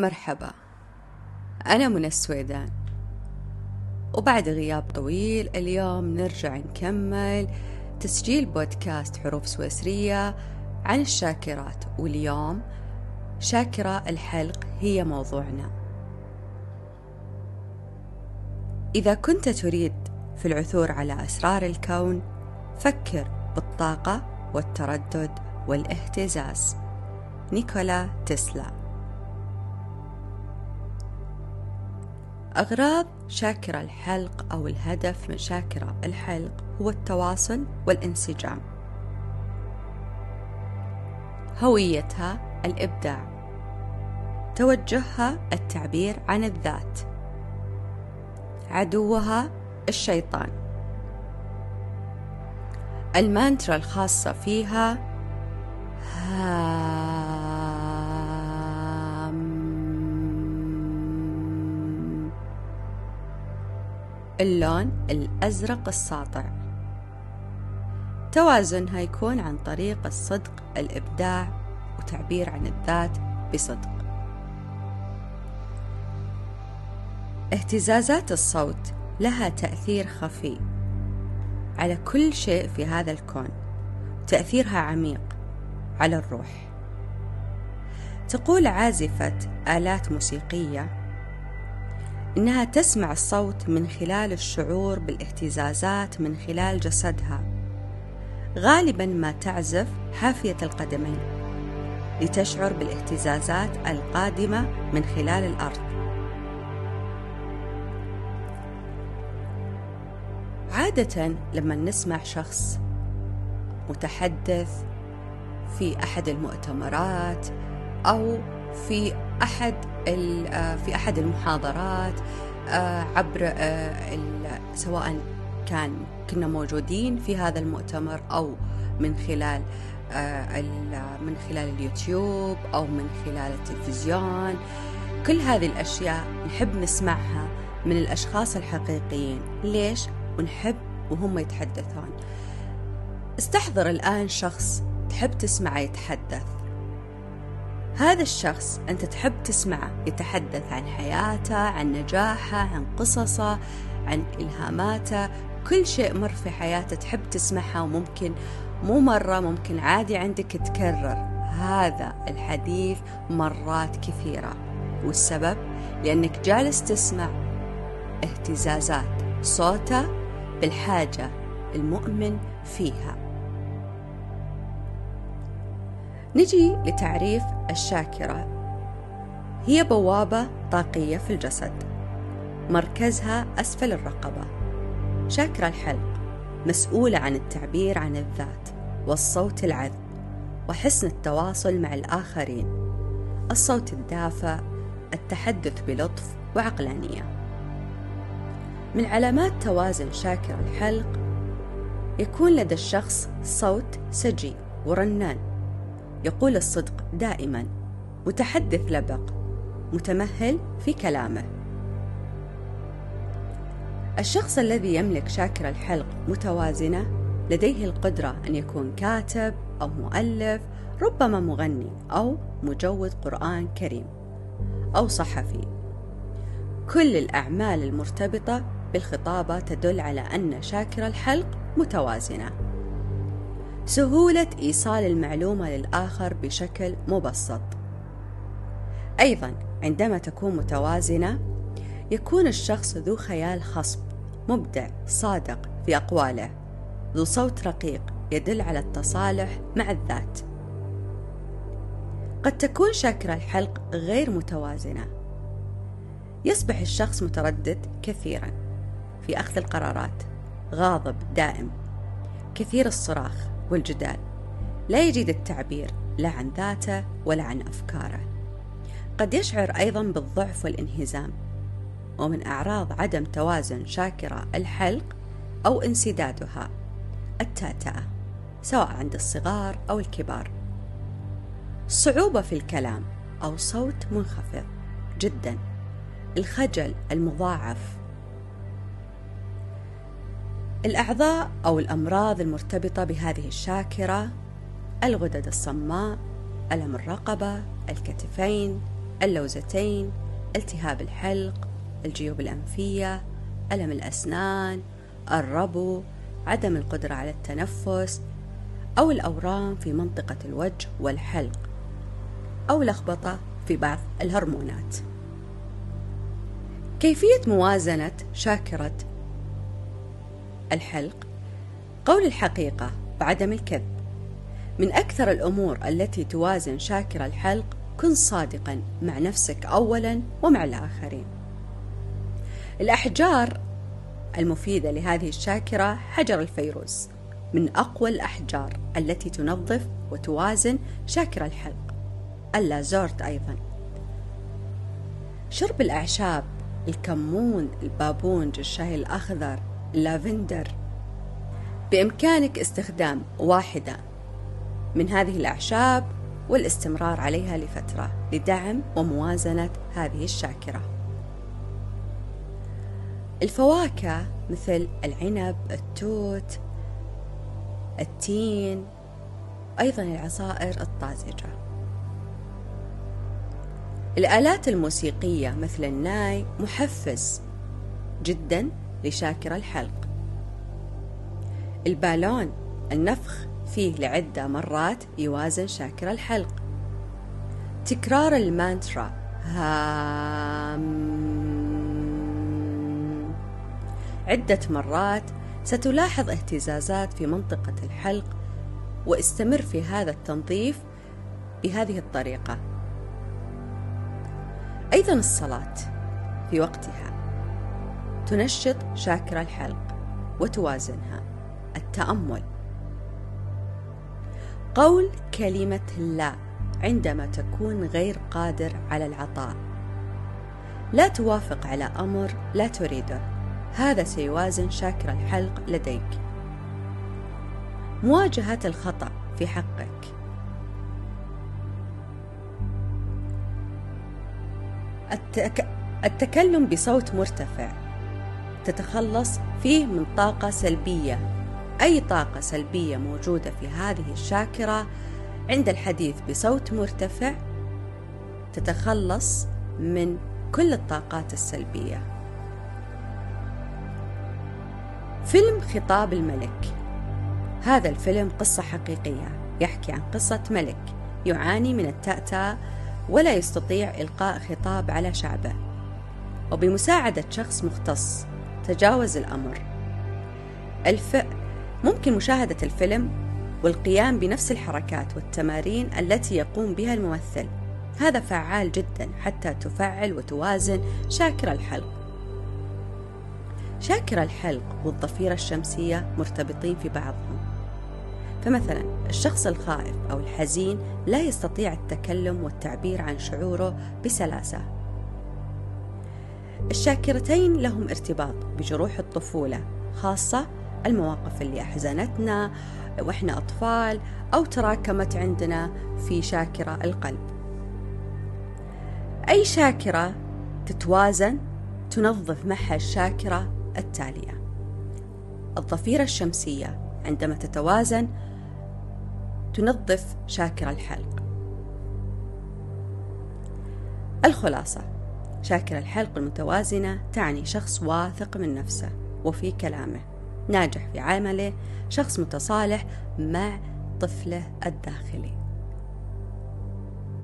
مرحبا. أنا منى السويدان. وبعد غياب طويل اليوم نرجع نكمل تسجيل بودكاست حروف سويسرية عن الشاكرات. واليوم شاكرة الحلق هي موضوعنا. إذا كنت تريد في العثور على أسرار الكون فكر بالطاقة والتردد والاهتزاز. نيكولا تسلا. أغراض شاكرة الحلق أو الهدف من شاكرة الحلق هو التواصل والانسجام. هويتها الإبداع. توجهها التعبير عن الذات. عدوها الشيطان. المانترا الخاصة فيها اللون الأزرق الساطع. توازنها يكون عن طريق الصدق الإبداع وتعبير عن الذات بصدق. اهتزازات الصوت لها تأثير خفي على كل شيء في هذا الكون. تأثيرها عميق على الروح. تقول عازفة آلات موسيقية إنها تسمع الصوت من خلال الشعور بالاهتزازات من خلال جسدها غالبا ما تعزف حافية القدمين لتشعر بالاهتزازات القادمة من خلال الأرض. عادة لما نسمع شخص متحدث في أحد المؤتمرات أو في أحد آه، في أحد المحاضرات آه، عبر آه، سواء كان كنا موجودين في هذا المؤتمر أو من خلال من خلال اليوتيوب أو من خلال التلفزيون. كل هذه الأشياء نحب نسمعها من الأشخاص الحقيقيين. ليش؟ ونحب وهم يتحدثون. استحضر الآن شخص تحب تسمعه يتحدث. هذا الشخص أنت تحب تسمعه يتحدث عن حياته عن نجاحه عن قصصه عن إلهاماته. كل شيء مر في حياته تحب تسمعها وممكن مو مرة ممكن عادي عندك تكرر. هذا الحديث مرات كثيرة. والسبب؟ لأنك جالس تسمع اهتزازات صوته بالحاجة المؤمن فيها. نجي لتعريف الشاكرة. هي بوابة طاقية في الجسد. مركزها أسفل الرقبة. شاكرة الحلق مسؤولة عن التعبير عن الذات والصوت العذب وحسن التواصل مع الآخرين. الصوت الدافئ التحدث بلطف وعقلانية. من علامات توازن شاكر الحلق يكون لدى الشخص صوت سجي ورنان. يقول الصدق دائما متحدث لبق متمهل في كلامه. الشخص الذي يملك شاكر الحلق متوازنة لديه القدرة أن يكون كاتب أو مؤلف ربما مغني أو مجود قرآن كريم أو صحفي. كل الأعمال المرتبطة بالخطابة تدل على أن شاكر الحلق متوازنة. سهولة إيصال المعلومة للآخر بشكل مبسط. أيضا عندما تكون متوازنة يكون الشخص ذو خيال خصب، مبدع، صادق في أقواله، ذو صوت رقيق يدل على التصالح مع الذات. قد تكون شاكرة الحلق غير متوازنة. يصبح الشخص متردد كثيرا في أخذ القرارات، غاضب دائم، كثير الصراخ، والجدال. لا يجيد التعبير لا عن ذاته ولا عن أفكاره. قد يشعر أيضا بالضعف والانهزام ومن أعراض عدم توازن شاكرة الحلق أو انسدادها التاتاه سواء عند الصغار أو الكبار. صعوبة في الكلام أو صوت منخفض جدا. الخجل المضاعف الأعضاء أو الأمراض المرتبطة بهذه الشاكرة الغدد الصماء ألم الرقبة الكتفين اللوزتين التهاب الحلق الجيوب الأنفية ألم الأسنان الربو عدم القدرة على التنفس أو الأورام في منطقة الوجه والحلق أو لخبطة في بعض الهرمونات. كيفية موازنة شاكرة الحلق. قول الحقيقة وعدم الكذب. من أكثر الأمور التي توازن شاكر الحلق كن صادقا مع نفسك أولا ومع الآخرين. الأحجار المفيدة لهذه الشاكرة حجر الفيروز من أقوى الأحجار التي تنظف وتوازن شاكر الحلق. اللازورت أيضا. شرب الأعشاب الكمون البابونج الشاي الأخضر اللافندر بإمكانك استخدام واحدة من هذه الأعشاب والاستمرار عليها لفترة لدعم وموازنة هذه الشاكرة. الفواكه مثل العنب، التوت، التين، أيضا العصائر الطازجة. الآلات الموسيقية مثل الناي محفز جدا لشاكر الحلق. البالون النفخ فيه لعدة مرات يوازن شاكر الحلق. تكرار المانترا هام. عدة مرات ستلاحظ اهتزازات في منطقة الحلق واستمر في هذا التنظيف بهذه الطريقة. أيضا الصلاة في وقتها. تنشط شاكر الحلق وتوازنها. التأمل. قول كلمة لا عندما تكون غير قادر على العطاء. لا توافق على أمر لا تريده. هذا سيوازن شاكر الحلق لديك. مواجهة الخطأ في حقك. التك... التكلم بصوت مرتفع. تتخلص فيه من طاقة سلبية. أي طاقة سلبية موجودة في هذه الشاكرة عند الحديث بصوت مرتفع تتخلص من كل الطاقات السلبية. فيلم خطاب الملك. هذا الفيلم قصة حقيقية يحكي عن قصة ملك يعاني من التأتأة ولا يستطيع إلقاء خطاب على شعبه. وبمساعدة شخص مختص تجاوز الأمر. الف... ممكن مشاهدة الفيلم والقيام بنفس الحركات والتمارين التي يقوم بها الممثل. هذا فعال جدا حتى تفعل وتوازن شاكر الحلق. شاكر الحلق والضفيرة الشمسية مرتبطين في بعضهم. فمثلا الشخص الخائف أو الحزين لا يستطيع التكلم والتعبير عن شعوره بسلاسة. الشاكرتين لهم ارتباط بجروح الطفولة خاصة المواقف اللي أحزنتنا وإحنا أطفال أو تراكمت عندنا في شاكرة القلب. أي شاكرة تتوازن تنظف معها الشاكرة التالية. الضفيرة الشمسية عندما تتوازن تنظف شاكرة الحلق. الخلاصة. شاكرة الحلق المتوازنة تعني شخص واثق من نفسه وفي كلامه. ناجح في عمله شخص متصالح مع طفله الداخلي.